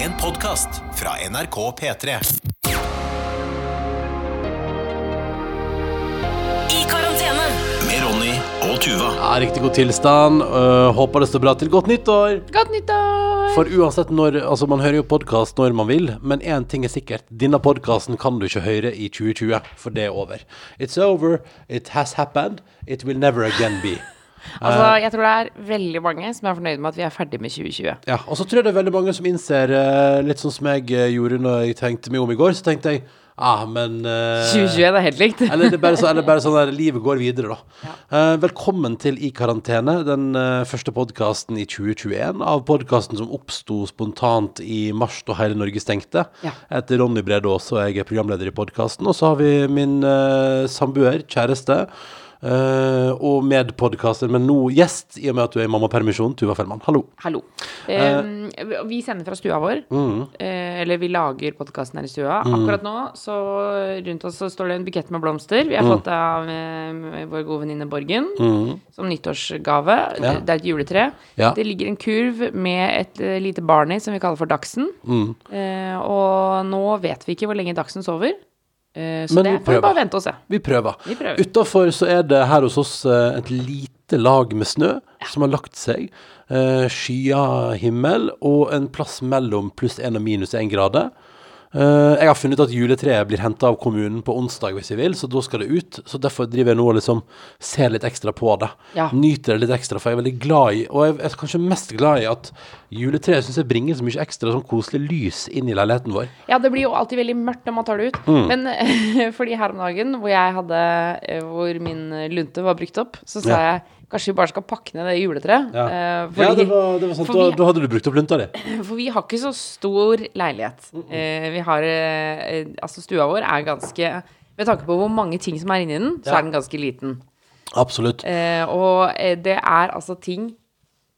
En podkast fra NRK P3. I karantene. Med Ronny og Tuva. Ja, Riktig god tilstand. Uh, håper det står bra til. Godt nyttår! Godt nyttår! For uansett når Altså, man hører jo podkast når man vil, men én ting er sikkert. Denne podkasten kan du ikke høre i 2020, for det er over. It's over. It has happened. It will never again be. Altså, jeg tror det er veldig mange som er fornøyd med at vi er ferdig med 2020. Ja, Og så tror jeg det er veldig mange som innser, eh, litt sånn som jeg eh, gjorde når jeg tenkte meg om i går, så tenkte jeg ah, men uh, 2021 er helt likt. Eller det er bare, så, eller bare sånn der livet går videre, da. Eh, velkommen til I karantene, den uh, første podkasten i 2021 av podkasten som oppsto spontant i mars da hele Norge stengte. Ja. Jeg heter Ronny Brede Aase, og jeg er programleder i podkasten. Og så har vi min uh, samboer, kjæreste. Eh, og medpodkaster, men nå gjest, i og med at du er i mammapermisjon, Tuva Fellmann. Hallo. Hallo. Uh, vi sender fra stua vår. Eh, eller vi lager podkasten her i stua. Akkurat nå så rundt oss så står det en bukett med blomster. Vi har fått det av vår gode venninne Borgen som nyttårsgave. Ja. Det er et juletre. Ja. Det ligger en kurv med et lite barn i som vi kaller for Dagsen. Og nå vet vi ikke hvor lenge Dagsen sover. Eh, så Men det vi får vi prøver. bare vente og se. Vi prøver. Vi prøver. Utafor så er det her hos oss eh, et lite lag med snø som har lagt seg. Uh, skya himmel og en plass mellom pluss én og minus én grader. Eh, jeg har funnet ut at juletreet blir henta av kommunen på onsdag hvis jeg vil, så da skal det ut. Så derfor driver jeg nå og liksom ser litt ekstra på det. Ja. Nyter det litt ekstra, for jeg er veldig glad i Og jeg er kanskje mest glad i at juletreet syns jeg bringer så mye ekstra sånn koselig lys inn i leiligheten vår. Ja, det blir jo alltid veldig mørkt når man tar det ut. Mm. Men fordi her om dagen, hvor jeg hadde eh, Hvor min lunte var brukt opp, så sa Ja. jeg kanskje vi bare skal pakke ned det juletreet. Ja, eh, ja det, var, det var sant. Da, vi- da hadde du brukt opp lunta di. For vi har ikke så stor leilighet. Eh, vi har eh, Altså, stua vår er ganske Med tanke på hvor mange ting som er inni den, så Ja. er den ganske liten. Absolutt. Eh, og eh, det er altså ting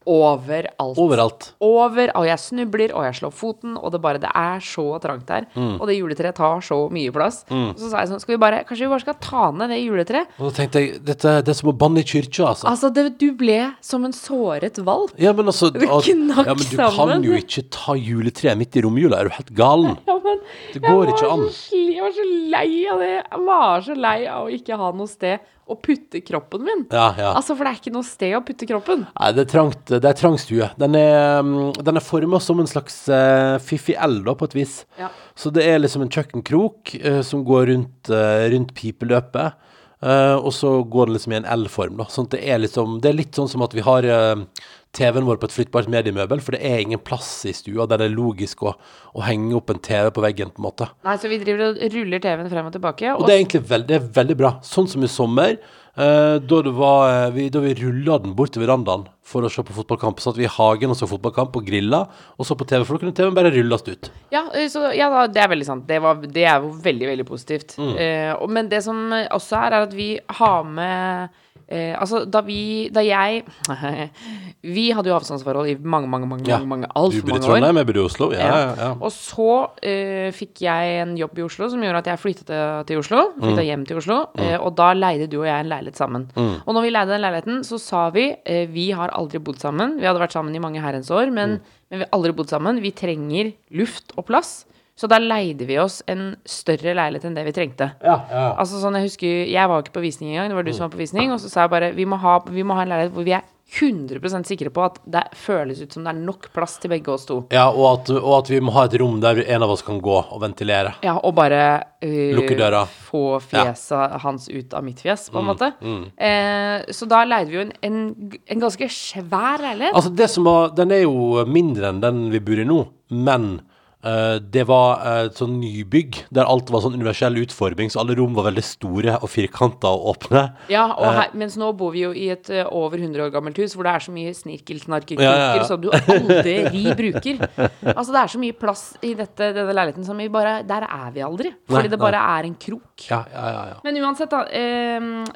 overalt. Overalt. Over, og jeg snubler, og jeg slår foten, og det bare Det er så trangt der. Mm. Og det juletreet tar så mye plass. Og så sa jeg sånn Skal vi bare Kanskje vi bare skal ta ned det juletreet? Og da tenkte jeg dette, det er som å banne i kyrkja, altså. Altså, det, du ble som en såret valp. Ja, men altså Du knakk sammen. ja, men Du kan jo ikke ta juletreet midt i romjula, er du helt galen? Ja, men Det går ikke an. så Jeg var så lei av det. Jeg var så lei av å ikke ha noe sted å putte kroppen min. Ja, ja. Altså, for det er ikke noe sted å putte kroppen. Nei, det er trangt, det er trang stue. Den er, mm, den er forma som en slags uh, fiffig L, da, på et vis. Ja. Så det er liksom en kjøkkenkrok uh, som går rundt, uh, rundt pipeløpet. eh, og så går det liksom i en L-form, da. Sånn at det er liksom Det er litt sånn som at vi har eh, TV-en vår på et flyttbart mediemøbel, for det er ingen plass i stua der det er logisk å, å henge opp en TV på veggen, på en måte. Nei, så vi driver og ruller TV-en frem og tilbake. Og det er egentlig veld, det er veldig bra. Sånn som i sommer, eh, da, var, eh, vi, da vi rulla den bort til verandaen for å se på fotballkamp. Satt vi i hagen og så fotballkamp og grilla, og så på TV, for da kunne TV-en bare rulles ut. Ja, eh, så, ja det er veldig sant. Det, var, det er jo veldig, veldig positivt. Mm. Eh, men det som også er, er at vi har med eh, Altså, da vi Da jeg Vi hadde jo avstandsforhold i mange, mange, mange, Ja. mange, mange Du altfor bor i mange år. Trondheim, jeg bor i Oslo. Ja, ja, ja. Og så eh, fikk jeg en jobb i Oslo som gjorde at jeg flyttet til, til Oslo. Mm. Hjem til Oslo. eh, og da leide du og jeg en leilighet sammen. Og når vi leide den leiligheten, så sa vi eh, Vi har aldri bodd sammen. Vi hadde vært sammen i mange herrens år, men, Mm. men vi har aldri bodd sammen. Vi trenger luft og plass. Så da leide vi oss en større leilighet enn det vi trengte. Ja, ja. Altså sånn, Jeg husker, jeg var ikke på visning engang. Det var du som var på visning. Og så sa jeg bare vi må ha, vi må ha en leilighet hvor vi er 100% sikre på at det føles ut som det er nok plass til begge oss to. ja og, at, og at vi må ha et rom der en av oss kan gå og ventilere. Ja, og bare uh, Lukke døra. få fjeset hans ut av mitt fjes, på en måte. Eh, så da leide vi jo en, en, en ganske svær leilighet. Altså, det som var, den er jo mindre enn den vi bor i nå, men det var et sånn nybygg der alt var sånn universell utforming, så alle rom var veldig store og firkanta og åpne. Ja, og Eh. her, mens nå bor vi jo i et over 100 år gammelt hus hvor det er så mye snirkelsnarkerkroker Ja, ja, ja. som du aldri bruker. Altså, det er så mye plass i dette, denne leiligheten som vi bare Der er vi aldri. Fordi Nei, det bare er en krok. Ja, ja, ja. ja. Men uansett, da.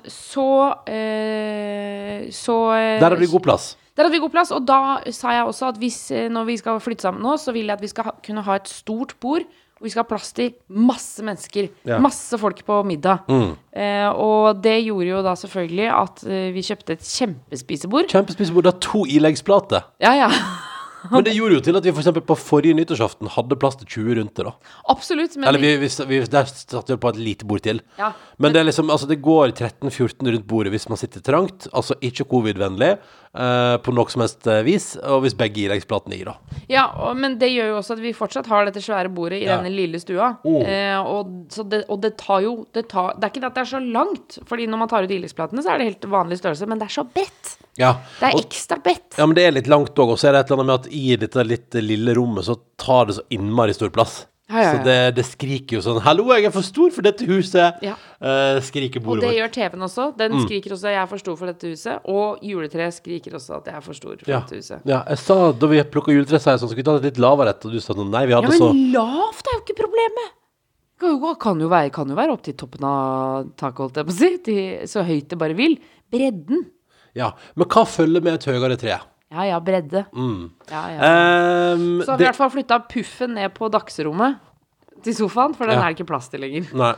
så eh, Så eh, Der har vi god plass. Der hadde vi god plass, og da sa jeg også at hvis, eh, når vi skal flytte sammen nå, så vil jeg at vi skal ha, kunne ha et stort bord. Og vi skal ha plass til masse mennesker. Ja. Masse folk på middag. Eh, og det gjorde jo da selvfølgelig at eh, vi kjøpte et kjempespisebord. Kjempespisebord. Det har to ileggsplater. Ja, ja. Men det gjorde jo til at vi for eksempel på forrige nyttårsaften hadde plass til 20 rundt det, da. Absolutt. Men Eller vi, vi, vi der satt vi på et lite bord til. Ja, Men det er liksom, altså det går 13-14 rundt bordet hvis man sitter trangt, altså ikke covid-vennlig eh, på noe som helst eh, vis, og hvis begge ileggsplatene gir, da. Ja, og, men det gjør jo også at vi fortsatt har dette svære bordet i Ja. denne lille stua. Oh. Eh, og, så det, og det tar jo det, tar, det er ikke det at det er så langt, Fordi når man tar ut ileggsplatene, så er det helt vanlig størrelse, men det er så bredt. Ja, Det er og, ekstra bredt. ja men det er litt langt òg, og så er det et eller annet med at i dette litt lille rommet så tar det så innmari stor plass. Ja, ja, ja. Så det, det skriker jo sånn 'Hallo, jeg er for stor for dette huset!' Ja. bordet skriker Og det gjør TV-en også. Den Mm. skriker også 'jeg er for stor for dette huset'. Og juletreet skriker også at 'jeg er for stor for Ja. dette huset'. ja, jeg sa da vi plukka juletre, sa jeg sånn, skal vi ta det litt lavere og du sa sånn, nei, vi Ja, hadde så men lavt er jo ikke problemet! Kan jo, kan jo være, kan jo være opp til toppen av taket, holdt jeg på å si. Til, så høyt det bare vil. Bredden. Ja, men hva følger med et høyere tre? Ja ja, bredde. Mm. Ja, ja. Um, Så har vi i hvert fall flytta puffen ned på dagsrommet til sofaen, for den Ja. er det ikke plass til lenger. nei.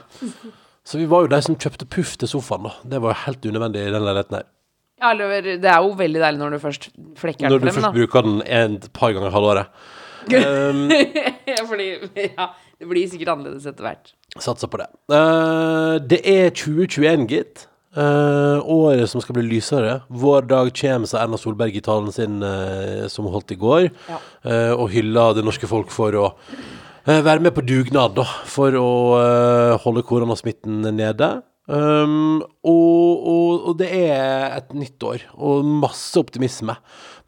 Så vi var jo de som kjøpte puff til sofaen, da. Det var jo helt unødvendig i den leiligheten her. Ja, det er jo veldig deilig når du først flekker frem, da. Når du først da. bruker den et par ganger i halvåret. Um, fordi ja, det blir sikkert annerledes etter hvert. Satser på det. Uh, det er 2021, gitt. Eh, året som skal bli lysere. Vår dag kommer, sa Erna Solberg i talen sin uh, som hun holdt i går, Ja. uh, og hylla det norske folk for å være med på dugnad, da. For å holde koronasmitten nede. Um, og, og, og det er et nytt år, og masse optimisme.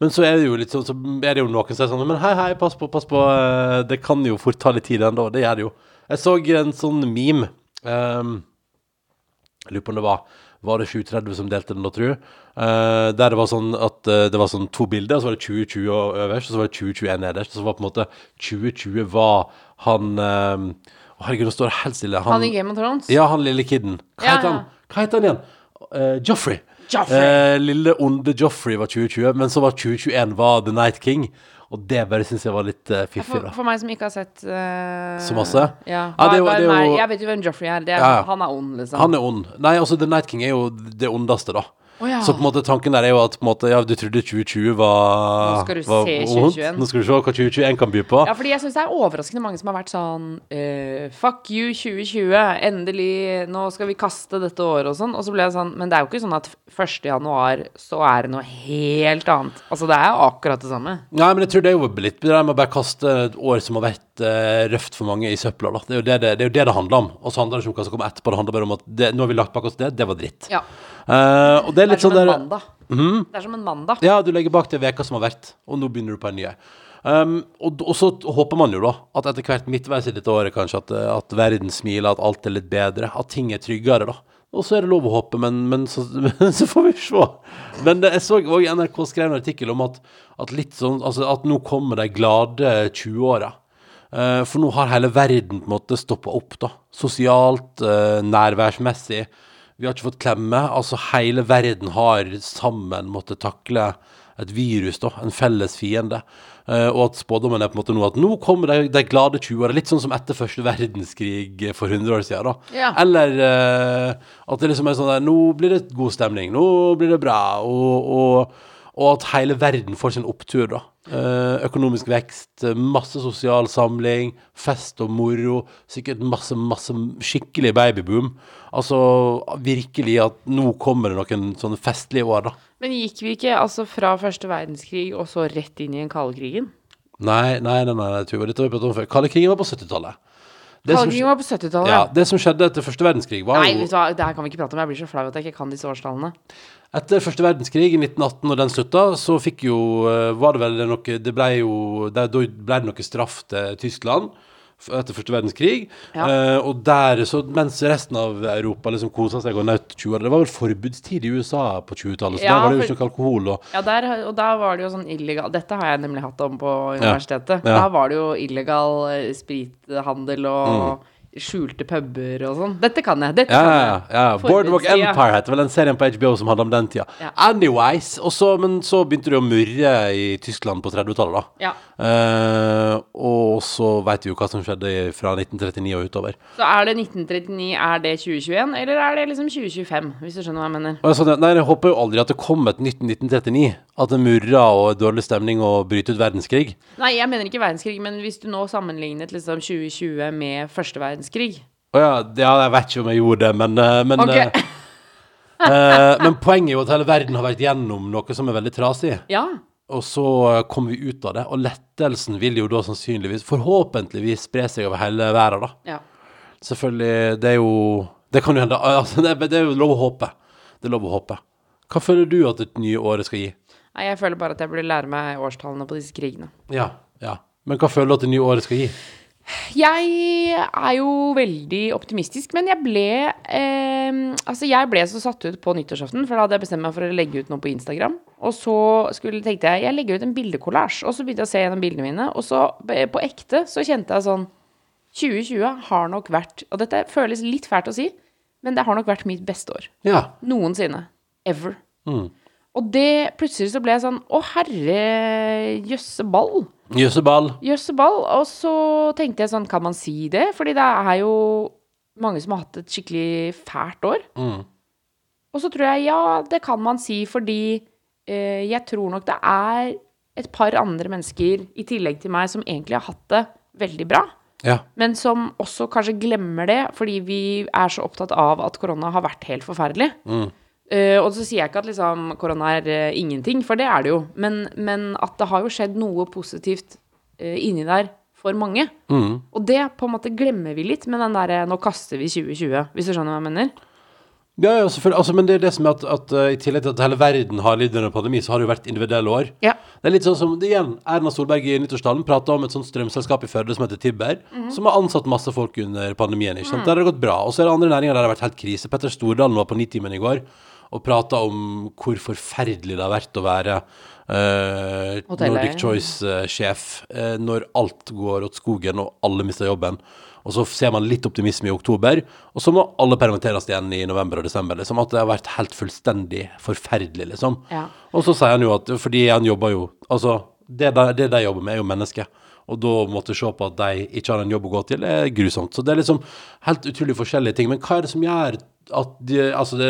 Men så er det jo litt sånn, så er det jo noen som er sånn Men hei, hei, pass på, pass på. Det kan jo fort ta litt tid ennå. Det gjør det jo. Jeg så en sånn meme. Um, jeg lurer på om det var Var det 730 som delte den, da, tru? Uh, der det var sånn at uh, det var sånn to bilder, og så var det 2020 øverst, og så var det 2021 nederst. Og så var på en måte 2020 var han uh, herregud, nå står det helt stille. Han i Game of Thrones? Ja, han lille kiden. Hva Ja, heter han? Hva heter han igjen? Uh, Joffrey. Joffrey. Eh, lille onde Joffrey var 2020, men så var 2021 var The Night King. Og det bare syns jeg var litt uh, fiffig, For, da. for meg som ikke har sett uh, Så masse? Ja. Ja, det er det, det er Jeg vet jo hvem Joffrey er. Er Ja, ja. Han er ond, liksom. Han er ond. Nei, altså The Night King er jo det ondeste, da. Å, ja. Så på en måte tanken der er jo at måte, ja, du trodde 2020 var Nå skal du var se vondt. 2021. Nå skal du se hva 2021 kan by på. Ja, fordi jeg syns det er overraskende mange som har vært sånn uh, Fuck you 2020, endelig, nå skal vi kaste dette året og sånn. Og så ble jeg sånn Men det er jo ikke sånn at 1. januar så er det noe helt annet. Altså, det er jo akkurat det samme. Nei, men jeg tror det er jo litt det der med å bare kaste et år som har vært eh, røft for mange i søpla. da. Det er jo det det, det, er jo det, det handler om. Og så handler det ikke om hva som kommer etterpå. Det handler bare om at det, nå har vi lagt bak oss det, det var dritt. Ja. Uh, og det er litt sånn der. Mhm. Det er som en mandag. Ja, du legger bak det veka som har vært, og nå begynner du på en ny. Um, og, og så håper man jo da at etter hvert midtveis i dette året kanskje at, at verden smiler, at alt er litt bedre, at ting er tryggere, da. Og så er det lov å håpe, men, men, så, men så får vi se. Men det, jeg så òg NRK skrev en artikkel om at, at litt sånn Altså at nå kommer de glade 20-åra. Eh, for nå har hele verden på en måte stoppa opp, da. Sosialt, eh, nærværsmessig. Vi har ikke fått klemme. Altså hele verden har sammen måttet takle et virus, da. En felles fiende. Eh, og at spådommen er på en måte nå at nå kommer de, de glade 20-åra. Litt sånn som etter første verdenskrig for 100 år siden, da. Ja. Eller uh, at det liksom er sånn der Nå blir det god stemning. Nå blir det bra. Og, og, og at hele verden får sin opptur, da. Eh, økonomisk vekst, masse sosial samling, fest og moro. Sikkert masse, masse skikkelig babyboom. Altså virkelig at nå kommer det noen sånne festlige år, da. Men gikk vi ikke altså fra første verdenskrig og så rett inn i den kalde krigen? Nei, nei, nei, nei, nei Tuva, dette har vi pratet om før. Kalde krigen var på 70-tallet. Som var på 70-tallet. Ja, det som skjedde etter første verdenskrig, var Nei, jo vet du hva, det her kan vi ikke prate om. Jeg blir så flau at jeg ikke kan disse årstallene. Etter første verdenskrig i 1918, når den slutta, så fikk jo eh, Var det vel noe Det ble jo Da ble det noe straff til Tyskland etter første verdenskrig. Ja. Eh, og der, så mens resten av Europa liksom kosa seg og nøt 20-åra Det var vel forbudstid i USA på 20-tallet, så Ja, da var det jo for- ikke noe alkohol og Ja, der, og da var det jo sånn illegal Dette har jeg nemlig hatt om på universitetet. Ja. Da var det jo illegal eh, sprithandel og skjulte puber og sånn. Dette kan jeg. Dette. Ja, kan ja, jeg. ja. Boardwalk Empire heter vel den serien på HBO som handler om den tida. Ja. Anyways, også, men så begynte du å murre i Tyskland på 30-tallet, da. Ja. Eh, og så veit vi jo hva som skjedde fra 1939 og utover. Så er det 1939, er det 2021, eller er det liksom 2025, hvis du skjønner hva jeg mener? Er sånn, nei, jeg håper jo aldri at det kom et nytt 1939. At det murra og dårlig stemning og bryter ut verdenskrig. Nei, jeg mener ikke verdenskrig, men hvis du nå sammenlignet liksom 2020 med første verdenskrig Å ja, ja, jeg vet ikke om jeg gjorde det, men, eh, men, Ok. eh, eh, men poenget er jo at hele verden har vært gjennom noe som er veldig trasig. Ja. Og så eh, kommer vi ut av det, og lettelsen vil jo da sannsynligvis, forhåpentligvis, spre seg over hele verden, da. ja. Selvfølgelig, det er jo Det kan jo hende altså, det, er- det er jo lov å håpe. Det er lov å håpe. Hva føler du at det nye året skal gi? Nei, jeg føler bare at jeg burde lære meg årstallene på disse krigene. Ja, ja. Men hva føler du at det nye året skal gi? Jeg er jo veldig optimistisk, men jeg ble eh, Altså, jeg ble så satt ut på nyttårsaften, for da hadde jeg bestemt meg for å legge ut noe på Instagram. Og så skulle, tenkte jeg jeg legger ut en bildekollasj, og så begynte jeg å se gjennom bildene mine. Og så eh, på ekte så kjente jeg sånn 2020 har nok vært Og dette føles litt fælt å si, men det har nok vært mitt beste år. Ja. Noensinne. Ever. Mm. Og det plutselig så ble jeg sånn Å, herre jøsse ball. Jøsseball. Jøsseball. Og så tenkte jeg sånn, kan man si det? Fordi det er jo mange som har hatt et skikkelig fælt år. Mm. Og så tror jeg ja, det kan man si fordi eh, jeg tror nok det er et par andre mennesker i tillegg til meg som egentlig har hatt det veldig bra. Ja. Men som også kanskje glemmer det fordi vi er så opptatt av at korona har vært helt forferdelig. Mm. Eh, og så sier jeg ikke at liksom, korona er uh, ingenting, for det er det jo. Men, men at det har jo skjedd noe positivt uh, inni der for mange. Mm. Og det på en måte glemmer vi litt med den derre 'nå kaster vi 2020', hvis du skjønner hva jeg mener? Ja, ja, selvfølgelig. Altså, men det er det som er at, at uh, i tillegg til at hele verden har lidd under pandemi, så har det jo vært individuelle år. Ja. Det er litt sånn som, det igjen, Erna Solberg i nyttårstalen prata om et sånt strømselskap i Førde som heter Tibber, som har ansatt masse folk under pandemien. ikke sant? Der har det gått bra. Og så er det andre næringer der det har vært helt krise. Petter Stordalen var på Nitimen i går og prata om hvor forferdelig det har vært å være uh, Nordic Choice-sjef uh, når alt går åt skogen og alle mister jobben. Og så ser man litt optimisme i oktober, og så må alle permitteres igjen i november og desember. Liksom At det har vært helt fullstendig forferdelig, liksom. Ja. Og så sier han jo at fordi han jobber jo Altså, det de, det de jobber med, er jo mennesker. Og da måtte se på at de ikke har en jobb å gå til, er grusomt. Så det er liksom helt utrolig forskjellige ting. Men hva er det som gjør at de, Altså, det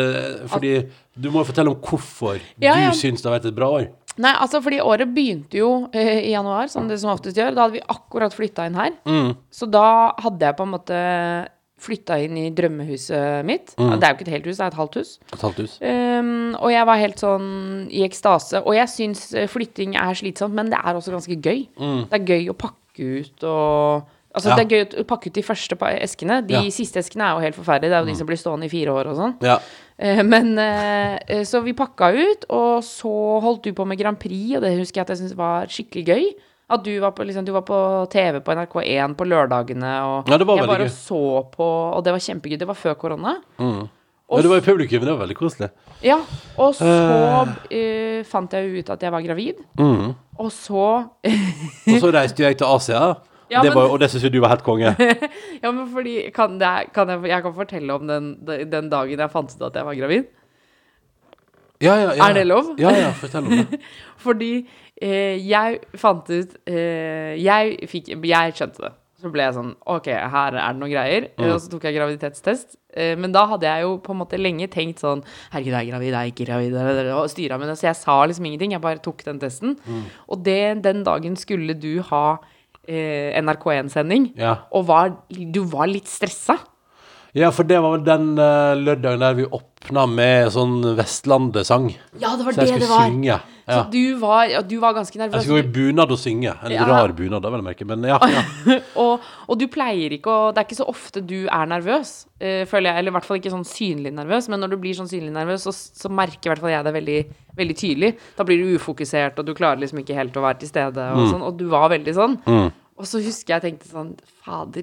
Fordi du må jo fortelle om hvorfor Ja, ja. du syns det har vært et bra år. Nei, altså fordi året begynte jo eh, i januar, som det som oftest gjør. Da hadde vi akkurat flytta inn her. Mm. Så da hadde jeg på en måte flytta inn i drømmehuset mitt. Mm. Det er jo ikke et helt hus, det er et halvt hus. Et halvt hus. Um, og jeg var helt sånn i ekstase. Og jeg syns eh, flytting er slitsomt, men det er også ganske gøy. Det er gøy å pakke ut og Altså, Mm. Ja. det er gøy å pakke ut de første eskene. De Ja. Mm. siste eskene er jo helt forferdelige. Det er jo de som blir stående i fire år og sånn. Ja. Uh, Men eh, Så vi pakka ut, og så holdt du på med Grand Prix, og det husker jeg at jeg syntes var skikkelig gøy. At du var på, liksom, du var på TV på NRK1 på lørdagene, og Ja, det var jeg bare gøy. så på, og det var kjempegøy. Det var før korona. Men det var i publikum, det var veldig koselig. Ja, og så eh, fant jeg jo ut at jeg var gravid. Mm. Og så Og så reiste jeg til Asia, Ja, det men- var, og det syns jo du var helt konge. Ja, men fordi kan, det, kan jeg, jeg kan fortelle om den, den dagen jeg fant ut at jeg var gravid. Ja, ja, ja. Er det lov? Ja, ja, fortell om det. Fordi jeg fant ut eh, Jeg fikk Jeg skjønte det. Så ble jeg sånn OK, her er det noen greier. Mm. Og så tok jeg graviditetstest. Eh, men da hadde jeg jo på en måte lenge tenkt sånn Herregud, jeg er gravid, jeg er ikke gravid. Og styra med det. Så jeg sa liksom ingenting. Jeg bare tok den testen. Og det, den dagen skulle du ha eh, NRK1-sending, Ja. og var, du var litt stressa. Ja, for det var vel den uh, lørdagen der vi åpna med sånn Vestlandet-sang. Ja, det var Så det det var. synge. Så Ja. du var, ja, du var ganske nervøs. Jeg skulle gå i bunad og synge. En Ja. rar bunad, da, vel å merke. Men ja. og, og du pleier ikke å Det er ikke så ofte du er nervøs, uh, føler jeg. Eller i hvert fall ikke sånn synlig nervøs. Men når du blir sånn synlig nervøs, så, så merker i hvert fall jeg det veldig, veldig tydelig. Da blir du ufokusert, og du klarer liksom ikke helt å være til stede. Og, sånn, og du var veldig sånn. Og så husker jeg tenkte sånn Fader,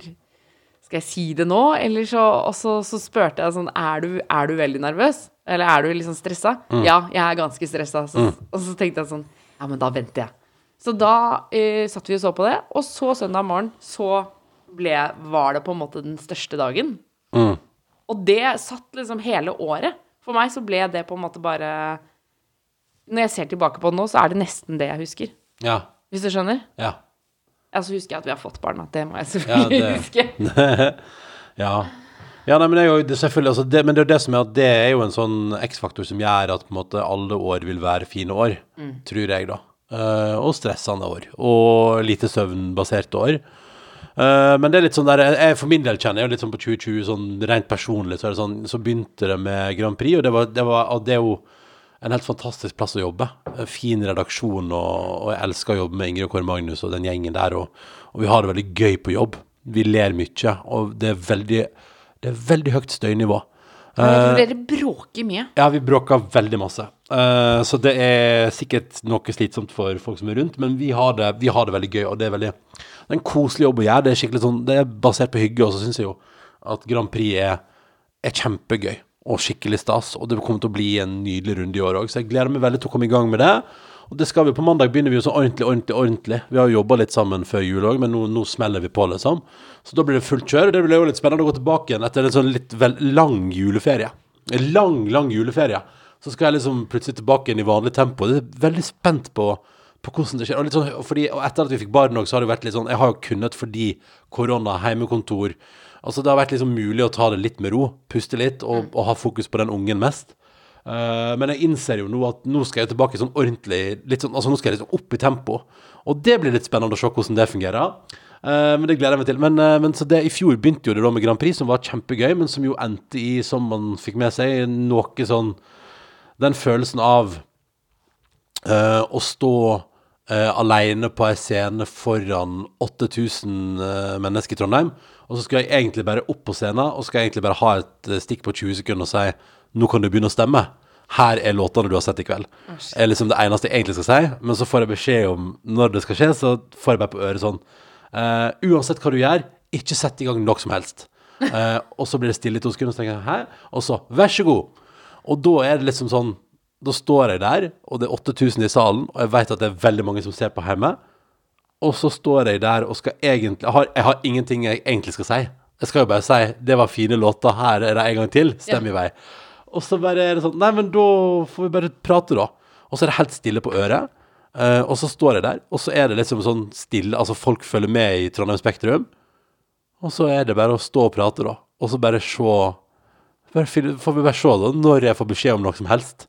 skal jeg si det nå? Eller så, og så, så spurte jeg sånn er du, er du veldig nervøs? Eller er du liksom stressa? Ja, jeg er ganske stressa. Så, Og så tenkte jeg sånn Ja, men da venter jeg. Så da eh, satt vi og så på det, og så søndag morgen så ble, var det på en måte den største dagen. Mm. Og det satt liksom hele året. For meg så ble det på en måte bare Når jeg ser tilbake på det nå, så er det nesten det jeg husker. ja. Hvis du skjønner? ja. Ja, så husker jeg at vi har fått barn, at det må jeg selvfølgelig ja, huske. Ja. ja nei, men, jo, det altså, det, men det er jo det som er at det er jo en sånn X-faktor som gjør at på en måte alle år vil være fine år, tror jeg, da. Uh, og stressende år. Og lite søvnbaserte år. Uh, men det er litt sånn der jeg, For min del kjenner jeg jo litt sånn på 2020, sånn rent personlig, så det sånn Så begynte det med Grand Prix, og det, var, det, var, og det er jo en helt fantastisk plass å jobbe. En Fin redaksjon, og, og jeg elsker å jobbe med Ingrid og Kåre Magnus og den gjengen der. Og, og vi har det veldig gøy på jobb. Vi ler mye, og det er veldig, det er veldig høyt støynivå. Jeg Eh, dere bråker mye. Ja, vi bråker veldig masse. Uh, så det er sikkert noe slitsomt for folk som er rundt, men vi har det, vi har det veldig gøy, og det er veldig Det er en koselig jobb å gjøre. Det er sånn Det er basert på hygge, og så syns jeg jo at Grand Prix er, er kjempegøy og skikkelig stas, og det kommer til å bli en nydelig runde i år òg, så jeg gleder meg veldig til å komme i gang med det. Og det skal vi På mandag begynner vi jo så ordentlig, ordentlig, ordentlig. Vi har jo jobba litt sammen før jul òg, men nå, nå smeller vi på, liksom. Så da blir det fullt kjør. og Det blir jo litt spennende å gå tilbake igjen etter en sånn litt vel lang juleferie. En lang, lang juleferie. Så skal jeg liksom plutselig tilbake igjen i vanlig tempo. Jeg er veldig spent på, på hvordan det skjer. Og, sånn, fordi, og etter at vi fikk barn òg, så har det vært litt sånn Jeg har jo kunnet fordi korona, heimekontor Altså det har vært liksom mulig å ta det litt med ro, puste litt og, og ha fokus på den ungen mest. Uh, men jeg innser jo nå at nå skal jeg tilbake sånn ordentlig litt sånn, Altså nå skal jeg liksom opp i tempo. Og det blir litt spennende å se hvordan det fungerer. Uh, men det gleder jeg meg til. Men, uh, men så det, i fjor begynte jo det da med Grand Prix, som var kjempegøy, men som jo endte i, som man fikk med seg, noe sånn Den følelsen av å stå aleine på ei scene foran 8000 eh, mennesker i Trondheim, og så skal jeg egentlig bare opp på scenen, og skal jeg egentlig bare ha et eh, stikk på 20 sekunder og si nå kan du begynne å stemme. Her er låtene du har sett i kveld. Det er liksom det eneste jeg egentlig skal si, men så får jeg beskjed om når det skal skje, så får jeg bare på øret sånn uh, Uansett hva du gjør, ikke sett i gang noe som helst. Uh, og så blir det stille i to sekunder, og så tenker jeg hæ? Og så vær så god. Og da er det liksom sånn Da står jeg der, og det er 8000 i salen, og jeg vet at det er veldig mange som ser på hjemme. Og så står jeg der og skal egentlig Jeg har, jeg har ingenting jeg egentlig skal si. Jeg skal jo bare si 'Det var fine låter, her er det en gang til'. Stem i vei. Og så bare er det sånn Nei, men da får vi bare prate, da. Og så er det helt stille på øret. Uh, og så står jeg der, og så er det liksom sånn stille Altså, folk følger med i Trondheim Spektrum. Og så er det bare å stå og prate, da. Og så bare se bare, Får vi bare se, da, når jeg får beskjed om noe som helst.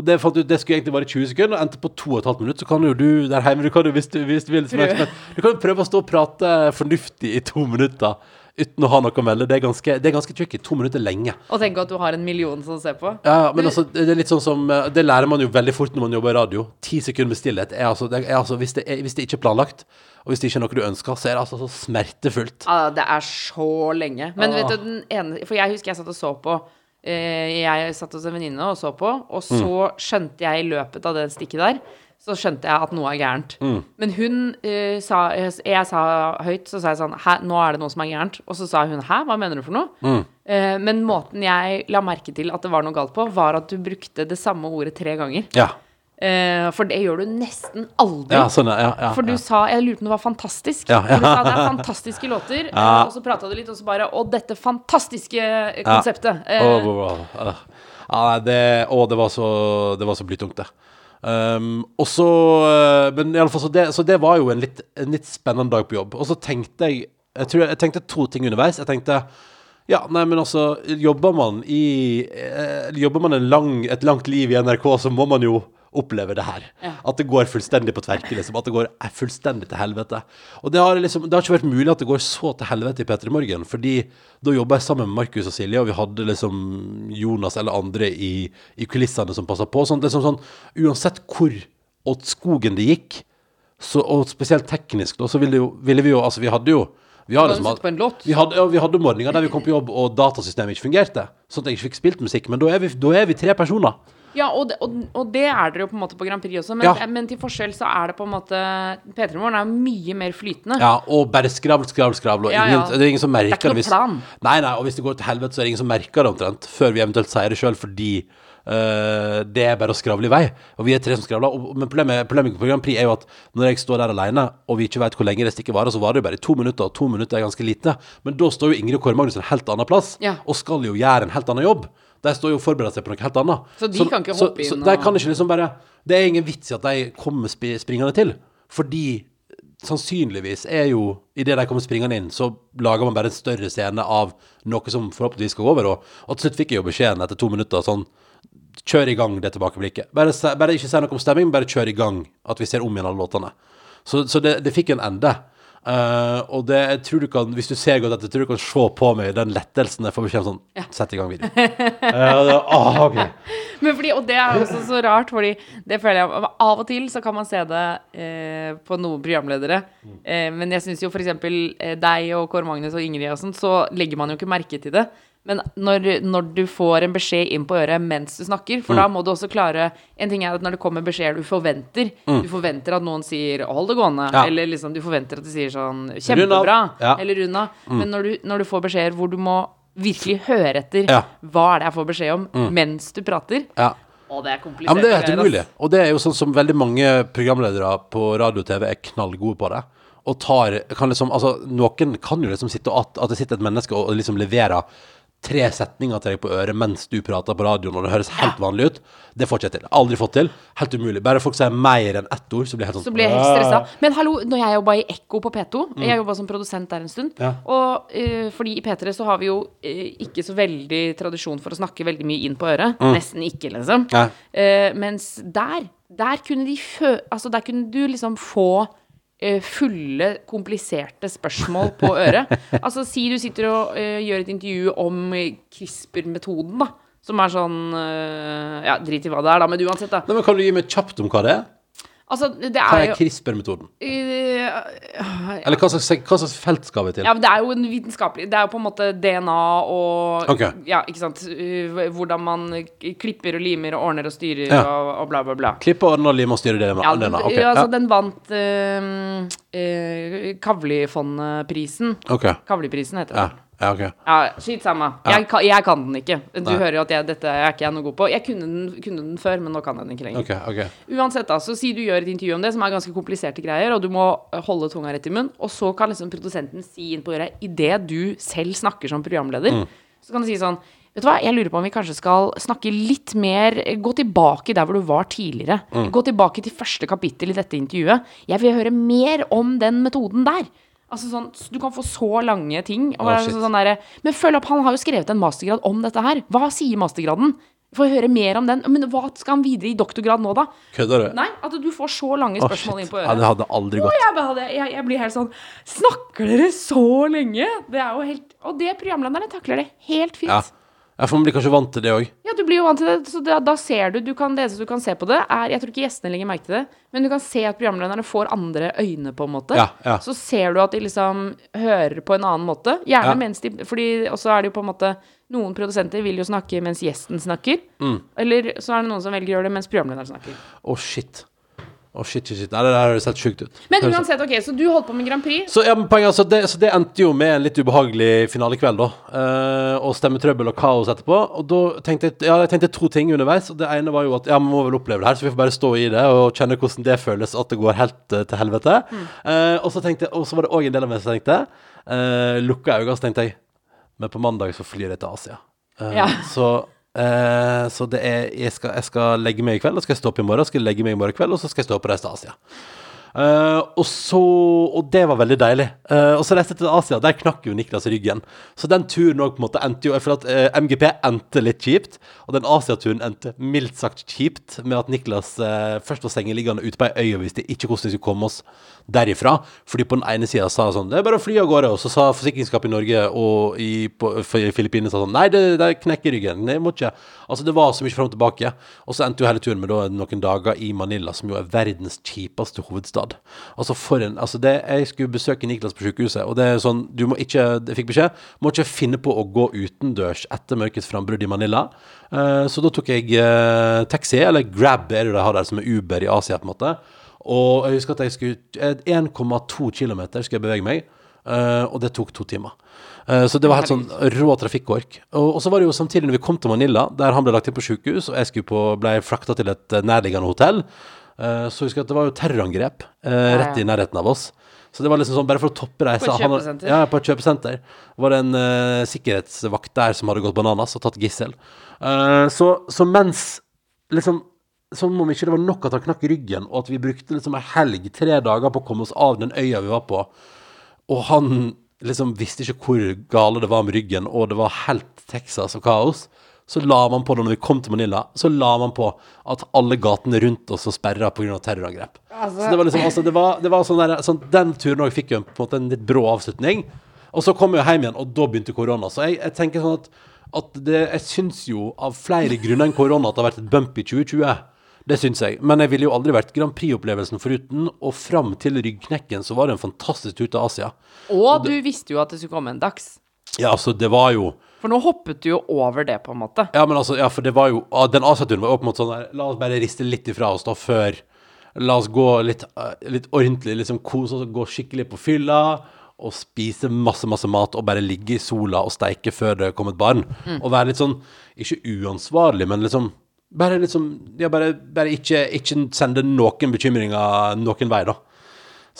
Og det, fant ut, det skulle egentlig være 20 sekunder, og endte på 2 15 minutter. Så kan jo du der hjemme du kan jo, hvis, du, hvis du vil som ekspert, Du kan jo prøve å stå og prate fornuftig i to minutter uten å ha noe å melde. Det er ganske, det er ganske tricky. To minutter er lenge. Og tenk at du har en million som ser på. Ja, ja, men altså, det er litt sånn som eh, Det lærer man jo veldig fort når man jobber i radio. Ti sekunder med stillhet er altså, det er altså hvis, det er, hvis det ikke er planlagt, og hvis det ikke er noe du ønsker, så er det altså så smertefullt. Ja, det er så lenge. Men vet Ah. du, den ene For jeg husker jeg satt og så på Jeg satt hos en venninne og så på, og så Mm. skjønte jeg i løpet av det stikket der så skjønte jeg at noe er gærent. Mm. Men hun uh, sa jeg, jeg sa høyt, så sa jeg sånn Hæ, nå er det noe som er gærent. Og så sa hun hæ, hva mener du for noe? Mm. Uh, men måten jeg la merke til at det var noe galt på, var at du brukte det samme ordet tre ganger. Ja. Eh, for det gjør du nesten aldri. Ja, sånn, ja. ja, For du sa Jeg lurte på om det var fantastisk. Du sa det er fantastiske låter, eh, og så prata du litt, og så bare Og dette fantastiske eh, konseptet. Oh, åh, åh. Ja, det, å, det var så Det var så blytungt, det. Um, og så Men i alle fall, så det, så det var jo en litt, en litt spennende dag på jobb. Og så tenkte jeg jeg, tror jeg, tenkte to ting underveis. Jeg tenkte ja, nei, men altså Jobber man i Jobber man en lang, et langt liv i NRK, så må man jo oppleve det her. Ja. At det går fullstendig på tverke, liksom. At det går eh, fullstendig til helvete. Og det har, liksom, det har ikke vært mulig at det går så til helvete i P3 Morgen, fordi da jobba jeg sammen med Markus og Silje, og vi hadde liksom Jonas eller andre i, i kulissene som passa på. Sånn, liksom sånn, uansett hvor åt skogen det gikk, så, og spesielt teknisk, da, så ville, jo, ville vi jo Altså, vi hadde jo vi hadde, liksom, vi hadde, ja, vi hadde morgener der vi kom på jobb og datasystemet ikke fungerte. Sånn at jeg ikke fikk spilt musikk. Men da er vi, da er vi tre personer. Ja, og det, og, og det er dere jo på en måte på Grand Prix også, men, Ja. men til forskjell så er det på en måte P3 Morgen er mye mer flytende. Ja, og bare skravl, skravl, skravl. Og Ja, ingen, det er ingen som merker Det er ikke noen hvis- plan. Nei, nei, og hvis det går til helvete, så er det ingen som merker det omtrent, før vi eventuelt sier det sjøl, fordi Uh, det er bare å skravle i vei. Og vi er tre som skravler. Og, men problemet, problemet på Grand Prix er jo at når jeg står der alene, og vi ikke vet hvor lenge det stikket varer, så varer det jo bare i to minutter, og to minutter er ganske lite. Men da står jo Ingrid Kåre Magnus en helt annen plass, Ja. og skal jo gjøre en helt annen jobb. De står jo og forbereder seg på noe helt annet. Så de kan ikke hoppe så, inn Så de og- kan ikke liksom bare Det er ingen vits i at de kommer sp springende til, fordi sannsynligvis er jo Idet de kommer springende inn, så lager man bare en større scene av noe som forhåpentligvis skal gå over. Og, og til slutt fikk jeg jo beskjeden etter to minutter sånn Kjør i gang det tilbakeblikket. Bare, bare ikke si noe om stemming, bare kjør i gang at vi ser om igjen alle låtene. Så, så det, det fikk en ende. Eh, og det, jeg tror du kan, hvis du ser godt etter, tror du kan se på meg den lettelsen jeg får beskjed om sånn Sett i gang video. uh, og det, ah, okay. Men fordi, og det er også så rart, fordi det føler jeg Av og til så kan man se det eh, på noen programledere. Eh, men jeg syns jo f.eks. Eh, deg og Kåre Magnus og Ingrid og sånn, så legger man jo ikke merke til det. Men når, når du får en beskjed inn på øret mens du snakker, for da må du også klare En ting er at når det kommer beskjeder du forventer Du forventer at noen sier 'hold det gående', Ja. eller liksom du forventer at de sier sånn 'kjempebra', Ja. eller 'rund av'. Men når du, når du får beskjeder hvor du må virkelig høre etter Ja. hva er det jeg får beskjed om mens du prater Ja. Å, det er komplisert. Ja, men det er helt umulig. Og det er jo sånn som veldig mange programledere på radio og TV er knallgode på det. Og tar kan liksom, altså, Noen kan jo liksom sitte og at, at det sitter et menneske og liksom leverer tre setninger til deg på øret mens du prater på radioen, og det høres helt vanlig ut. Det får ikke jeg til. Aldri fått til. Helt umulig. Bare folk sier mer enn ett ord, så blir jeg helt sånn Så blir jeg helt stressa. Men hallo, når jeg jobba i Ekko på P2 Jeg jobba som produsent der en stund. Ja. Og uh, fordi i P3 så har vi jo uh, ikke så veldig tradisjon for å snakke veldig mye inn på øret. Nesten ikke, liksom. Ja. Uh, mens der, der kunne de fø... Altså, der kunne du liksom få fulle, kompliserte spørsmål på øret. altså, si du sitter og uh, gjør et intervju om eh, CRISPR-metoden, da. Som er sånn uh, Ja, drit i hva det er, da, men uansett, da. Nei, men Kan du gi meg kjapt om hva det er? Altså, det Hva er er jo CRISPR-metoden? Eh, Eller hva slags, hva slags felt skal vi til? Ja, men Det er jo en vitenskapelig Det er jo på en måte DNA og okay. Ja, ikke sant. Uh, Hvordan man klipper og limer og ordner og styrer Ja. og, og bla, bla, bla. Klippe, ordne og lime og styre Ja, den, Okay. altså, ja. den vant uh, uh, Kavli-fondprisen. ok. Kavli-prisen heter det. ja, ok. Ja, Skitt samme. Jeg, kan- jeg kan den ikke. Du Nei. hører jo at jeg, dette er ikke jeg noe god på. Jeg kunne den, kunne den før, men nå kan jeg den ikke lenger. Ok, ok. Uansett, da, så si du gjør et intervju om det, som er ganske kompliserte greier, og du må eh, holde tunga rett i munnen, og så kan liksom produsenten si inn på øret idet du selv snakker som programleder, så kan du si sånn Vet du hva, jeg lurer på om vi kanskje skal snakke litt mer Gå tilbake der hvor du var tidligere. Gå tilbake til første kapittel i dette intervjuet. Jeg vil høre mer om den metoden der. Altså sånn, Du kan få så lange ting. Være sånn der, men følg opp, han har jo skrevet en mastergrad om dette her. Hva sier mastergraden? Få høre mer om den. Men hva skal han videre i doktorgrad nå, da? Kødder du? Nei, at du får så lange spørsmål oh, inn på Ja, øret. det hadde aldri gått. jeg, hadde- jeg, jeg blir helt sånn Snakker dere så lenge? Det er jo helt Og det programlederne takler det helt fint. Ja. Ja. ja, for man blir kanskje vant til det òg. du blir jo vant til det, så da, da ser du Du kan lese, du kan se på det. Er, jeg tror ikke gjestene legger merke til det, men du kan se at programlederne får andre øyne, på en måte. Ja, ja. Så ser du at de liksom hører på en annen måte. Gjerne Ja. mens de Fordi også er det jo på en måte Noen produsenter vil jo snakke mens gjesten snakker. Mm. Eller så er det noen som velger å gjøre det mens programlederen snakker. Å, shit. Å, shit, shit, shit. Nei, det der høres helt sjukt ut. Men uansett, ok, så du holdt på med Grand Prix. Så, ja, men poenget, altså, det, så det endte jo med en litt ubehagelig finalekveld, da. Eh, og stemmetrøbbel og kaos etterpå. Og da tenkte jeg, ja, jeg tenkte to ting underveis. Og det ene var jo at ja, vi må vel oppleve det her, så vi får bare stå i det og kjenne hvordan det føles at det går helt uh, til helvete. Eh, og så tenkte jeg, og så var det òg en del av meg som tenkte uh, Lukka øynene, så tenkte jeg Men på mandag så flyr jeg til Asia. Eh, Ja. Så eh, så det er jeg skal, jeg skal legge meg i kveld, og skal jeg stå opp i morgen, skal jeg legge meg i morgen kveld, og så skal jeg stå opp og reise til Asia. Eh, og så Og det var veldig deilig. Uh, og så reiste jeg til Asia. Der knakk jo Niklas ryggen. Så den turen òg på en måte endte jo føler at uh, MGP endte litt kjipt. Og den Asiaturen endte mildt sagt kjipt med at Niklas eh, først var sengeliggende ute på ei øy og visste ikke hvordan vi skulle komme oss derifra. Fordi på den ene sida sa sånn Det er bare å fly av gårde. Og så sa forsikringsselskapet i Norge og i på, Filippinene sa sånn Nei, det, det knekker ryggen. Nei, må ikke. Altså, det var så mye fram og tilbake. Og så endte jo hele turen med da noen dager i Manila, som jo er verdens kjipeste hovedstad. Altså, for en Altså, det Jeg skulle besøke Niklas på sykehuset, og det er sånn Du må ikke Jeg fikk beskjed må ikke finne på å gå utendørs etter mørkets frambrudd i Manila. Uh, så da tok jeg uh, taxi, eller Grab er det de har der, som er Uber i Asia, på en måte. Og jeg husker at jeg skulle eh, 1,2 km skulle jeg bevege meg, uh, og det tok to timer. Eh, så det var helt sånn rå trafikkork. Og, så var det jo samtidig når vi kom til Manila, der han ble lagt inn på sykehus, og jeg på, ble frakta til et eh, nærliggende hotell, eh, så husker jeg at det var jo terrorangrep eh, rett i nærheten av oss. Så det var liksom sånn, bare for å toppe reisa På et han- kjøpesenter? Ja, på et kjøpesenter. Var det en uh, sikkerhetsvakt der som hadde gått bananas og tatt gissel. Uh, så, så mens liksom som om ikke det var nok at han knakk ryggen, og at vi brukte liksom ei helg, tre dager, på å komme oss av den øya vi var på. Og han liksom visste ikke hvor gale det var med ryggen, og det var helt Texas og kaos. Så la man på det når vi kom til Manila, så la man på at alle gatene rundt oss var sperra pga. terrorangrep. så det var liksom, altså, det var, det var sånn der, sånn, Den turen òg fikk jo på en måte en litt brå avslutning. Og så kom jeg hjem igjen, og da begynte korona. Så jeg, jeg tenker sånn at, at det, jeg syns jo av flere grunner enn korona at det har vært et bump i 2020. Det syns jeg. Men jeg ville jo aldri vært Grand Prix-opplevelsen foruten. Og fram til ryggknekken så var det en fantastisk tur til Asia. Og du visste jo at det skulle komme en dags. Ja, altså, det var jo For nå hoppet du jo over det, på en måte. Ja, men altså, ja, for det var jo ah, Den Asia-turen var jo på en måte sånn der La oss bare riste litt ifra oss da før La oss gå litt, eh, litt ordentlig, liksom kose oss gå skikkelig på fylla. Og spise masse, masse mat og bare ligge i sola og steike før det kom et barn. Og være litt sånn Ikke uansvarlig, men liksom Bare liksom Ja, bare, bare ikke, ikke sende noen bekymringer noen vei, da.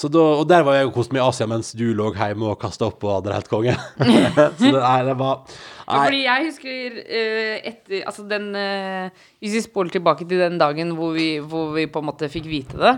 Så da, og der var jeg og koste meg i Asia mens du lå hjemme og kasta opp og hadde det helt konge. så det, nei, det var Nei. fordi jeg husker uh, etter Altså den uh, Hvis vi spoler tilbake til den dagen hvor vi, hvor vi på en måte fikk vite det,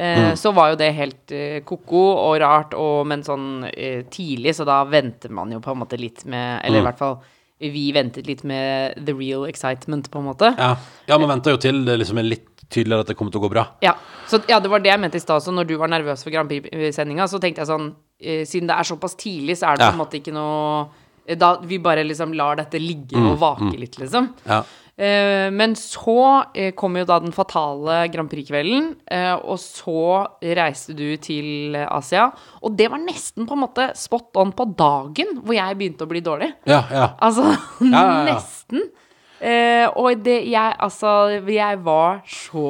eh, så var jo det helt ko-ko og rart, og, men sånn tidlig, så da venter man jo på en måte litt med Eller i hvert fall vi ventet litt med the real excitement, på en måte. Ja, ja man venter jo til det liksom en litt tydeligere at det kommer til å gå bra. Ja, så, ja, det var det jeg mente i stad. Så når du var nervøs for Grand Prix-sendinga, så tenkte jeg sånn eh, Siden det er såpass tidlig, så er det Ja. på en måte ikke noe eh, Da vi bare liksom lar dette ligge Mm, og vake litt, liksom. Ja. Eh, men så eh, kom jo da den fatale Grand Prix-kvelden, eh, og så reiste du til Asia. Og det var nesten på en måte spot on på dagen hvor jeg begynte å bli dårlig. Ja, ja. Altså, nesten. Eh, og det jeg Altså, jeg var så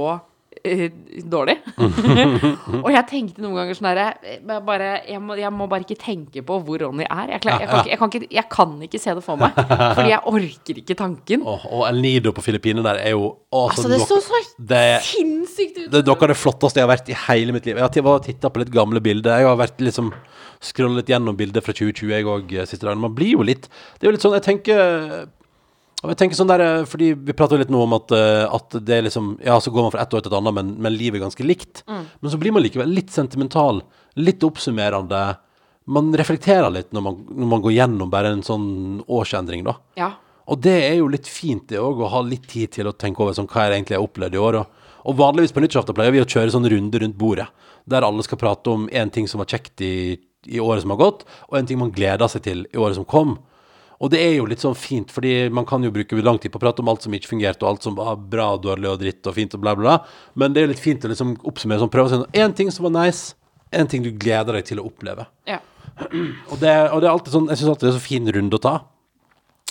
eh, dårlig. og jeg tenkte noen ganger sånn herre jeg bare, jeg, må, jeg må bare ikke tenke på hvor Ronny er. Jeg, klar, jeg, kan, ikke, jeg, kan ikke, jeg kan ikke se det for meg. Fordi jeg orker ikke tanken. Og, og El Nido på Filippinene der er jo å, Altså, det noe- så så det, sinnssykt ut. det er noe av det flotteste jeg har vært i hele mitt liv. Jeg har titta på litt gamle bilder. Jeg har vært liksom scrollet gjennom bilder fra 2020 jeg òg siste dagen. Man blir jo litt Det er jo litt sånn Jeg tenker og jeg tenker sånn der, eh, fordi Vi prater jo litt nå om at, eh, at det er liksom Ja, så går man fra ett år til et annet, men, men livet er ganske likt. Men så blir man likevel litt sentimental, litt oppsummerende. Man reflekterer litt når man, når man går gjennom bare en sånn årsendring, da. Ja. Og det er jo litt fint, det òg, å ha litt tid til å tenke over sånn, hva det egentlig jeg har opplevd i år. Og, og vanligvis på nyttårsaften pleier vi å kjøre sånn runde rundt bordet, der alle skal prate om én ting som var kjekt i, i året som har gått, og en ting man gleder seg til i året som kom. Og det er jo litt sånn fint, fordi man kan jo bruke lang tid på å prate om alt som ikke fungerte, og alt som var bra og dårlig og dritt og fint og bla, bla, bla. Men det er litt fint å liksom oppsummere sånn, prøve å si én ting som var nice, én ting du gleder deg til å oppleve. ja. Og det, og det er alltid sånn, jeg syns alltid det er så fin runde å ta.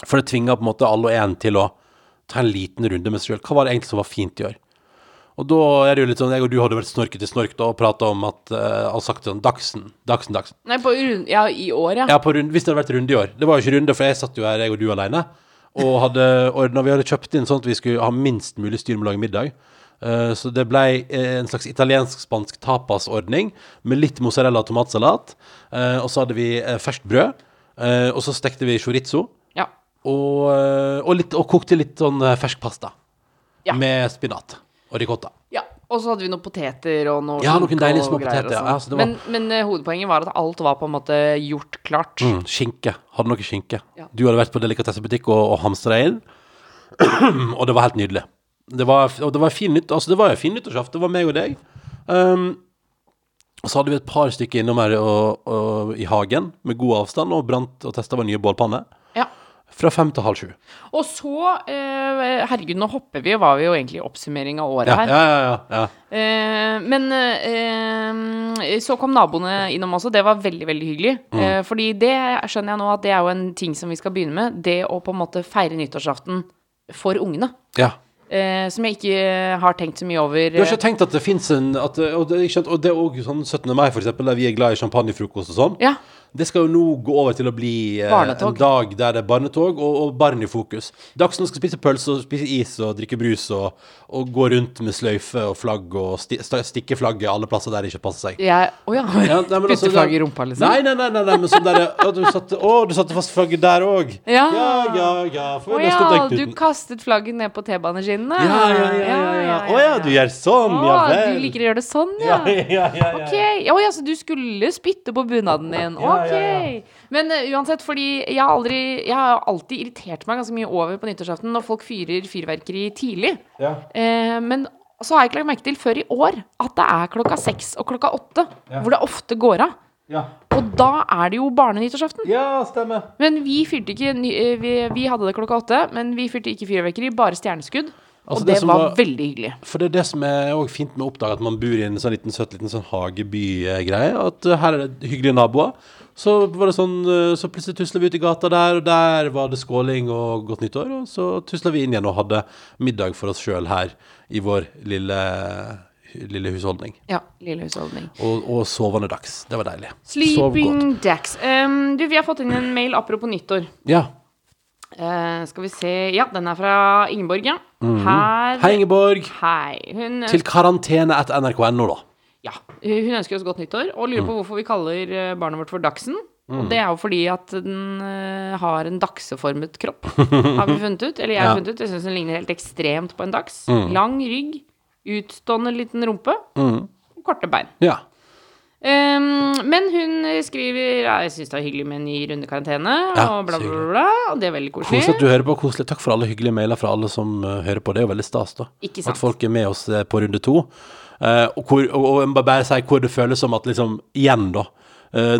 For det tvinger på en måte alle og en til å ta en liten runde med seg sjøl. Hva var det egentlig som var fint i år? Og da er det jo litt sånn Jeg og du hadde vært snorket til snork da og prata om at uh, Og sagt sånn Dagsen, Dagsen, Dagsen. Nei, på rund... Ja, i år, ja. Ja, på rund, hvis det hadde vært runde i år. Det var jo ikke runde, for jeg satt jo her, jeg og du alene. Og hadde ordna Vi hadde kjøpt inn sånn at vi skulle ha minst mulig styr med å lage middag. Uh, så det ble eh, en slags italiensk-spansk tapasordning med litt mozzarella og tomatsalat. Uh, og så hadde vi ferskt brød. Og så stekte vi chorizo. ja. Og, og, litt, og kokte litt sånn fersk pasta. Ja. Med spinat og ricotta. Ja, og så hadde vi noen poteter og noe Ja, noen deilige små poteter, ja. altså, var- Men, men eh, hovedpoenget var at alt var på en måte gjort klart. Mm, skinke. Hadde noe skinke. Ja. Du hadde vært på delikatessebutikk og, og hamstra inn, og det var helt nydelig. Det var, og det var fin nytt, altså det var fin nyttårsaften. Det var meg og deg. Um, og så hadde vi et par stykker innom her og, og, i hagen med god avstand og brant og testa vår nye bålpanne. Fra fem til halv sju. Og så eh, Herregud, nå hopper vi, var vi jo egentlig i oppsummering av året Ja, her. ja, ja. ja, ja. Eh, men eh, så kom naboene innom også. Det var veldig, veldig hyggelig. Mm. Eh, fordi det skjønner jeg nå at det er jo en ting som vi skal begynne med. Det å på en måte feire nyttårsaften for ungene. ja. Eh, som jeg ikke har tenkt så mye over. Du har ikke tenkt at det fins en at, og, det, og det er òg sånn 17. mai, for eksempel, der vi er glad i champagnefrokost og sånn. Ja. Det skal jo nå gå over til å bli eh, en dag der det er barnetog og, og barn i fokus. Dagsen skal spise pølse og spise is og drikke brus og, og gå rundt med sløyfe og flagg og sti, stikke flagget alle plasser der det ikke passer seg. Jeg, oh ja. Ja, nei, altså, flagg i rumpa, liksom? Nei, nei, nei, nei, nei men sånn der Å, du satte, å, du satte fast flagget der òg. Ja. ja, ja. ja Å ja, du kastet flagget ned på T-baneskinnene. Ja, ja, ja. ja, ja. Å ja, du gjør sånn, ja Å, vel. du liker å gjøre det sånn, ja, ja. ja, ja, ja, ja. Ok, Å ja, så du skulle spytte på bunaden din. Ja, Ok. ja, ja. Men uh, uansett, fordi jeg har aldri Jeg har alltid irritert meg ganske mye over på nyttårsaften når folk fyrer fyrverkeri tidlig. Ja. Uh, men så har jeg ikke lagt merke til før i år at det er klokka seks og klokka åtte hvor det ofte går av. Ja. Og da er det jo barnenyttårsaften. ja, stemmer. Men vi fyrte ikke eh, vi, vi hadde det klokka åtte, men vi fyrte ikke fyrverkeri, bare stjerneskudd. Altså, og det det, var, var- veldig hyggelig. For det er det som er også fint med å oppdage at man bor i en sånn liten søt liten sånn hageby-greie. At uh, her er det hyggelige naboer. Så var det sånn uh, Så plutselig tusla vi ut i gata der, og der var det skåling og godt nyttår. Og så tusla vi inn igjen og hadde middag for oss sjøl her i vår lille, lille husholdning. Ja, lille husholdning. Og, og sovende dags. Det var deilig. Sov godt. Sleeping Dax. Um, du, vi har fått inn en mail apropos nyttår. Ja. Eh, skal vi se Ja, den er fra Ingeborg, ja. Her Hei, Ingeborg. Hei. Hun, Til karantene etter nrk.no, da. ja, hun ønsker oss godt nyttår og lurer på hvorfor vi kaller eh, barnet vårt for Dagsen. Og det er jo fordi at den eh, har en dakseformet kropp, har vi funnet ut. Eller jeg har Ja. funnet ut. Jeg syns den ligner helt ekstremt på en daks. Lang rygg, utstående liten rumpe og korte bein. Ja. Um, men hun skriver ja, Jeg syns det er hyggelig med en ny runde karantene. Ja, og bla, bla, bla, bla. Og det er veldig koselig. Koselig at du hører på. Koselig. Takk for alle hyggelige mailer fra alle som uh, hører på. Det er jo veldig stas, da. Ikke sant. At folk er med oss uh, på runde to. Uh, og, hvor, og, og bare si hvor det føles som at liksom Igjen, da.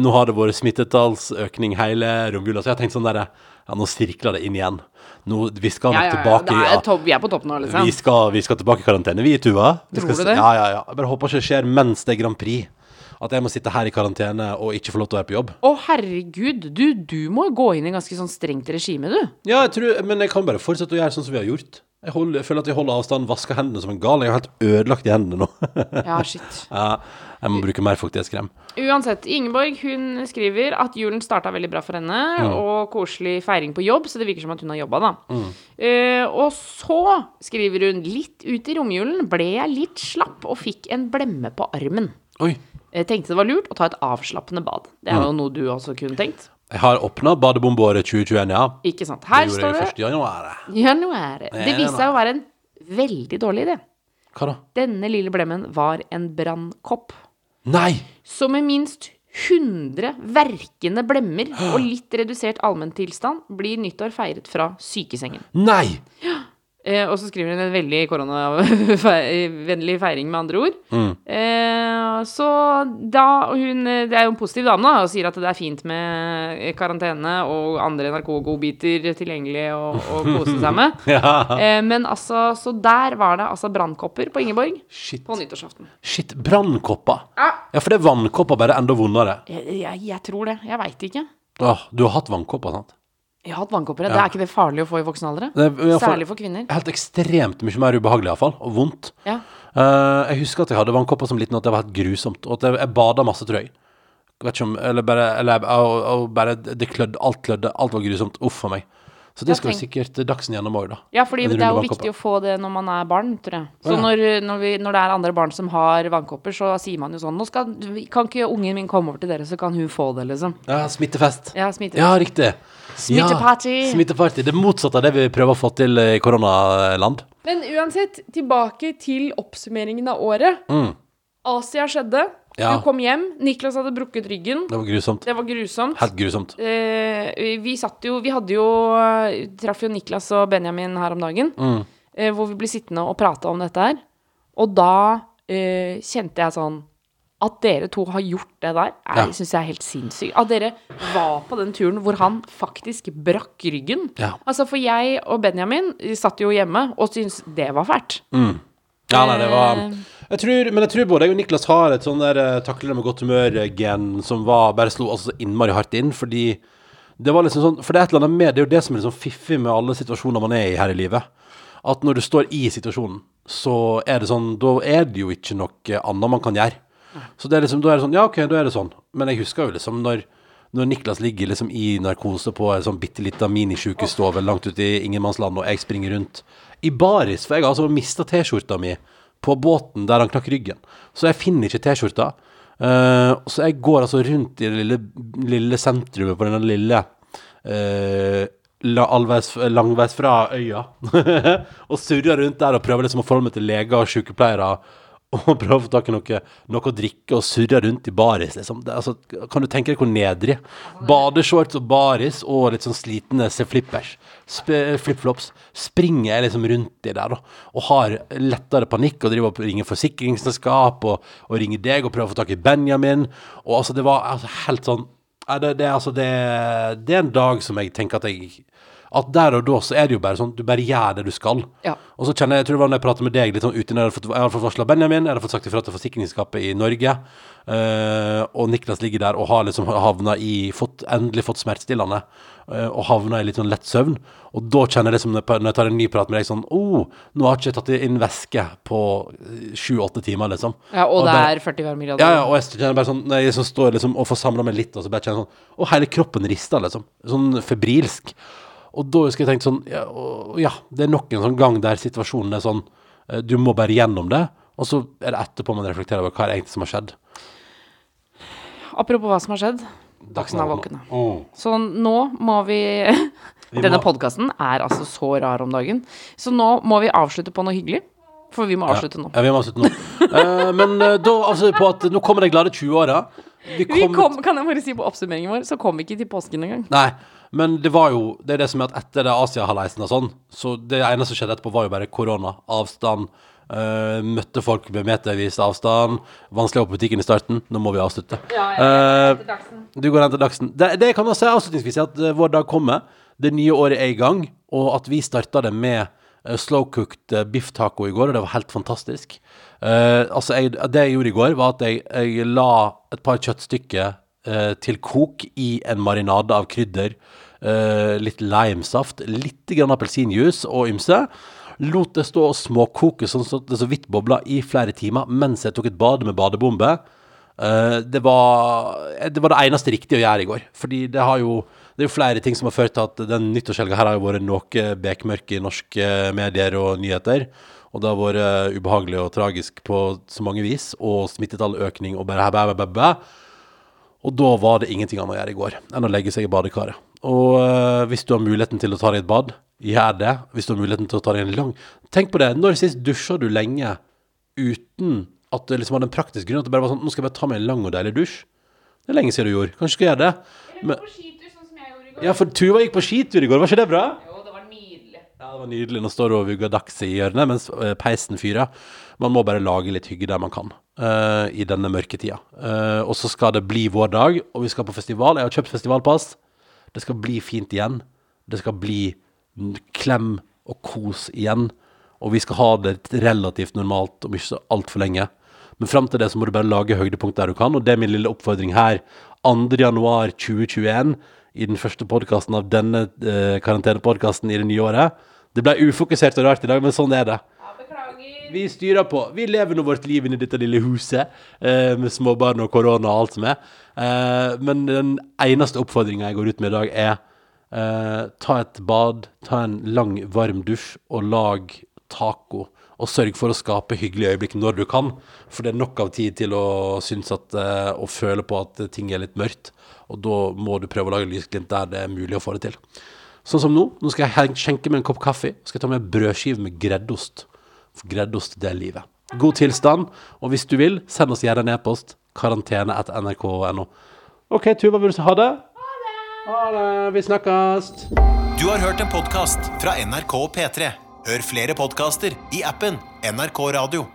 nå har det vært smittetallsøkning hele romjula, så jeg har tenkt sånn derre Ja, nå sirkler det inn igjen. Nå, vi skal ja, ja, ja, tilbake er topp, Vi er på topp nå, liksom. vi skal, vi skal tilbake i karantene, vi, Tuva. Tror skal, du det? Ja, ja, ja. Jeg bare håper ikke det skjer mens det er Grand Prix. At jeg må sitte her i karantene og ikke få lov til å være på jobb. Å, herregud. Du, du må gå inn i ganske sånn strengt regime, du. Ja, jeg tror, men jeg kan bare fortsette å gjøre sånn som vi har gjort. Jeg, holder, jeg føler at jeg holder avstand, vasker hendene som en gal. Jeg har helt ødelagt i hendene nå. Ja, shit. ja, jeg må bruke mer fuktighetskrem. Uansett, Ingeborg hun skriver at julen starta veldig bra for henne, og koselig feiring på jobb, så det virker som at hun har jobba, da. Eh, og så skriver hun litt ut i romjulen ble jeg litt slapp og fikk en blemme på armen. Oi. Jeg tenkte det var lurt å ta et avslappende bad. Det er jo noe du også kunne tenkt. Jeg har åpna badebombeåret 2021, ja. Ikke sant. Her det står det jeg 1. januar. januar. Det viste seg å være en veldig dårlig idé. Hva da? Denne lille blemmen var en brannkopp. Nei! Så med minst 100 verkende blemmer og litt redusert allmenntilstand blir nyttår feiret fra sykesengen. Nei! Eh, og så skriver hun en veldig koronavennlig feiring, med andre ord. Eh, så da hun Det er jo en positiv dame, da, og sier at det er fint med karantene og andre narkogodbiter tilgjengelig å kose seg med. Ja. Eh, men altså, så der var det altså brannkopper på Ingeborg Shit. på nyttårsaften. Shit, brannkopper. Ja. Ja, for det er vannkopper, bare enda vondere. Jeg, jeg, jeg tror det. Jeg veit ikke. Åh, du har hatt vannkopper, sant? Jeg har hatt vannkopper. ja. Det er ikke det farlig å få i voksen alder? Er Særlig for kvinner. Helt ekstremt mye mer ubehagelig, iallfall. Og vondt. Ja. Uh, jeg husker at jeg hadde vannkopper som liten, og at det var helt grusomt. Og at jeg, jeg bada masse, tror jeg. Vet ikke om Eller bare, eller, og, og bare Det klødde. Alt klødde. Alt var grusomt. Uff a meg. Så det skal jo tenk- sikkert Dagsen gjennom òg, da. Ja, fordi det er jo viktig å få det når man er barn, tror jeg. Så Ja. når, når, vi, når det er andre barn som har vannkopper, så sier man jo sånn Nå skal, kan ikke ungen min komme over til dere, så kan hun få det, liksom. Ja, smittefest. Ja, smittefest. Ja, riktig. Smitteparty. Ja, smitteparty. Det motsatte av det vi prøver å få til i koronaland. Men uansett, tilbake til oppsummeringen av året. Asia skjedde. Mm. Ja. Du kom hjem. Niklas hadde brukket ryggen. Det var grusomt. Det var grusomt. Helt grusomt. Eh, vi satt jo Vi hadde jo eh, Traff jo Niklas og Benjamin her om dagen. Mm. eh, hvor vi ble sittende og prate om dette her. Og da eh, kjente jeg sånn At dere to har gjort det der, Ja. er, syns jeg er helt sinnssykt. At dere var på den turen hvor han faktisk brakk ryggen. Ja. Altså, for jeg og Benjamin satt jo hjemme og syntes det var fælt. Ja, nei, det var Eh. jeg tror, Men jeg tror både jeg og Niklas har et sånn der uh, takler det med godt humør-gen som var, bare slo altså så innmari hardt inn, fordi det var liksom sånn For det er et eller annet med Det er jo det som er liksom fiffig med alle situasjoner man er i her i livet. At når du står i situasjonen, så er det sånn Da er det jo ikke noe annet man kan gjøre. Så det er liksom, da er det sånn Ja, OK, da er det sånn. Men jeg husker jo liksom når når Niklas ligger liksom i narkose på en sånn bitte lita minisjukestove langt ute i ingenmannsland, og jeg springer rundt i baris, for jeg har altså mista T-skjorta mi på båten der han knakk ryggen. Så jeg finner ikke T-skjorta. Uh, så jeg går altså rundt i det lille, lille sentrumet på denne lille uh, allveis, langveis fra øya. og surrer rundt der og prøver liksom å forholde meg til leger og sykepleiere. Og prøver å få tak i noe, noe å drikke og surre rundt i baris. Liksom. Det, altså, kan du tenke deg hvor nedrig? Badeshorts og baris og litt sånn slitne flippers. Sp- Flipflops. Springer jeg liksom rundt i der da, og har lettere panikk og driver og ringer forsikringsselskap og, og ringer deg og prøver å få tak i Benjamin. Og altså, det var altså, helt sånn Nei, det, det, er altså, det, det er en dag som jeg tenker at jeg At der og da så er det jo bare sånn Du bare gjør det du skal. Ja. Og så kjenner jeg, jeg tror det var når jeg pratet med deg litt sånn ute, jeg har fått, varsla Benjamin, jeg har fått sagt ifra til forsikringsselskapet i Norge, eh, og Niklas ligger der og har liksom havna i fått, Endelig fått smertestillende, og havna i litt sånn lett søvn. Og da kjenner jeg når jeg- når jeg tar en ny prat med deg, sånn oh, nå har jeg ikke tatt inn væske på sju-åtte timer, liksom. Ja, og, det bare- er 40 varmegrader. ja, ja, og jeg kjenner bare sånn Når jeg så står liksom og får samla meg litt, og så bare kjenner jeg sånn Og hele kroppen rister, liksom. Sånn febrilsk. Og da husker jeg tenkt sånn ja, og, ja, det er nok en sånn gang der situasjonen er sånn eh, Du må bare gjennom det, og så er det etterpå man reflekterer over hva er egentlig som har skjedd. Apropos hva som har skjedd. Dagsnytt er våken. Mm. Så nå må vi Denne podkasten er altså så rar om dagen. Så nå må vi avslutte på noe hyggelig. For vi må avslutte nå. Ja, vi må avslutte nå. uh, men eh, da avslutter vi på at nå kommer de glade 20-åra. Vi kom, kan jeg bare si på oppsummeringen vår, så kom vi ikke til påsken engang. Nei, men det var jo Det er det som er at etter det Asia-halleisen og sånn, så det eneste som skjedde etterpå, var jo bare korona. Avstand. Eh, møtte folk med metervis avstand. Vanskelig å på butikken i starten. Nå må vi avslutte. Eh, du går hen til Dagsen. Det, det kan jeg si avslutningsvis, at eh, vår dag kommer. Det nye året er i gang, og at vi starta det med slow-cooked biff taco i går, og det var helt fantastisk. Uh, altså, jeg, det jeg gjorde i går, var at jeg, jeg la et par kjøttstykker til kok i en marinade av krydder, litt limesaft, litt grann appelsinjuice og ymse. Lot det stå og småkoke sånn at det så vidt bobla i flere timer mens jeg tok et bad med badebombe. Uh, det, var, det var det eneste riktige å gjøre i går. Fordi det jo Det er jo flere ting som har ført til at den nyttårshelga her har jo vært noe bekmørk i norske medier og nyheter. Og det har vært eh, ubehagelig og tragisk på så mange vis, og smittetalløkning og bare bæ, bæ, bæ, bæ. Og da var det ingenting annet å gjøre i går enn å legge seg i badekaret. Og eh, hvis du har muligheten til å ta deg et bad, gjør det. Hvis du har muligheten til å ta deg en lang Tenk på det. Når sist dusja du lenge uten at det liksom hadde en praktisk grunn? At det bare var sånn Nå skal jeg bare ta meg en lang og deilig dusj. Det er lenge siden du gjorde. Kanskje du skal gjøre det. Men, ja, for Tuva gikk på skitur i går, var ikke det bra? Jo, det var nydelig. Ja, det var nydelig. Nå står hun og vugger dags i hjørnet mens eh, peisen fyrer. Man må bare lage litt hygge der man kan uh, i denne mørketida. Uh, og så skal det bli vår dag, og vi skal på festival. Jeg har kjøpt festivalpass. Det skal bli fint igjen. Det skal bli klem og kos igjen. Og vi skal ha det relativt normalt om ikke så altfor lenge. Men fram til det så må du bare lage høydepunkt der du kan, og det er min lille oppfordring her. 2. januar 2021 i den første podkasten av denne eh, karantenepodkasten i det nye året. Det ble ufokusert og rart i dag, men sånn er det. Vi styrer på. Vi lever nå vårt liv inni dette lille huset eh, med småbarn og korona og alt som er. Eh, men den eneste oppfordringa jeg går ut med i dag, er ta et bad, ta en lang, varm dusj og lag taco. Og sørg for å skape hyggelige øyeblikk når du kan. For det er nok av tid til å synes at eh, Og føle på at ting er litt mørkt. Og da må du prøve å lage lysglimt der det er mulig å få det til. Sånn som nå. Nå skal jeg skjenke meg en kopp kaffe. Skal jeg ta med brødskive med greddost. For greddost, det er livet. God tilstand. Og hvis du vil, send oss gjerne en e-post. Karantene etter nrk.no. OK, Tuva, vil du? Ha det. Ha det. Vi snakkes. Du har hørt en podkast fra NRK P3. Hør flere podkaster i appen NRK Radio.